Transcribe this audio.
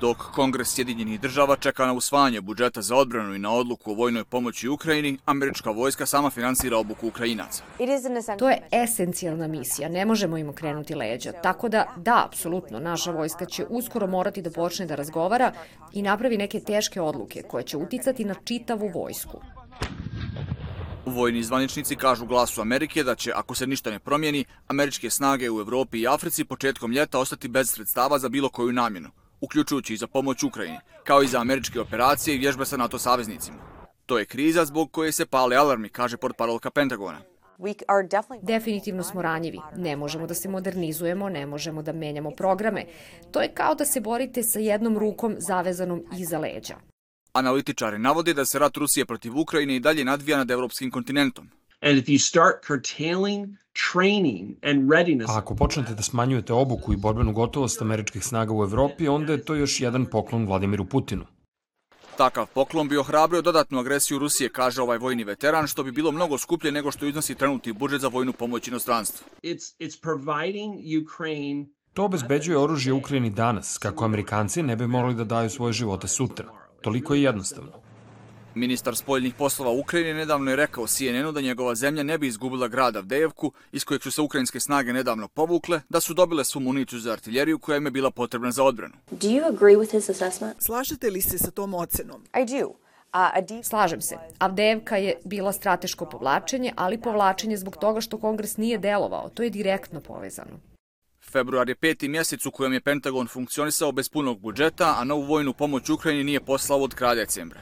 Dok Kongres Sjedinjenih država čeka na usvajanje budžeta za odbranu i na odluku o vojnoj pomoći Ukrajini, američka vojska sama finansira obuku Ukrajinaca. To je esencijalna misija, ne možemo im okrenuti leđa. Tako da, da, apsolutno, naša vojska će uskoro morati da počne da razgovara i napravi neke teške odluke koje će uticati na čitavu vojsku. Vojni zvaničnici kažu glasu Amerike da će, ako se ništa ne promijeni, američke snage u Evropi i Africi početkom ljeta ostati bez sredstava za bilo koju namjenu, uključujući i za pomoć Ukrajini, kao i za američke operacije i vježbe sa NATO saveznicima. To je kriza zbog koje se pale alarmi, kaže portparolka Pentagona. Definitivno smo ranjivi. Ne možemo da se modernizujemo, ne možemo da menjamo programe. To je kao da se borite sa jednom rukom zavezanom iza leđa. Analitičari navode da se rat Rusije protiv Ukrajine i dalje nadvija nad evropskim kontinentom. A ako počnete da smanjujete obuku i borbenu gotovost američkih snaga u Evropi, onda je to još jedan poklon Vladimiru Putinu. Takav poklon bi ohrabrio dodatnu agresiju Rusije, kaže ovaj vojni veteran, što bi bilo mnogo skuplje nego što iznosi trenutni budžet za vojnu pomoć inostranstvu. To obezbeđuje oružje Ukrajini danas, kako Amerikanci ne bi morali da daju svoje živote sutra. Toliko je jednostavno. Ministar spoljnih poslova Ukrajine nedavno je rekao CNN-u da njegova zemlja ne bi izgubila grada Avdejevku, iz kojeg su se ukrajinske snage nedavno povukle, da su dobile svu municiju za artiljeriju koja im je bila potrebna za odbranu. Slažete li se sa tom ocenom? Slažem se. Avdejevka je bila strateško povlačenje, ali povlačenje zbog toga što kongres nije delovao. To je direktno povezano. Februar je peti mjesec u kojem je Pentagon funkcionisao bez punog budžeta, a novu vojnu pomoć Ukrajini nije poslao od kraja decembra.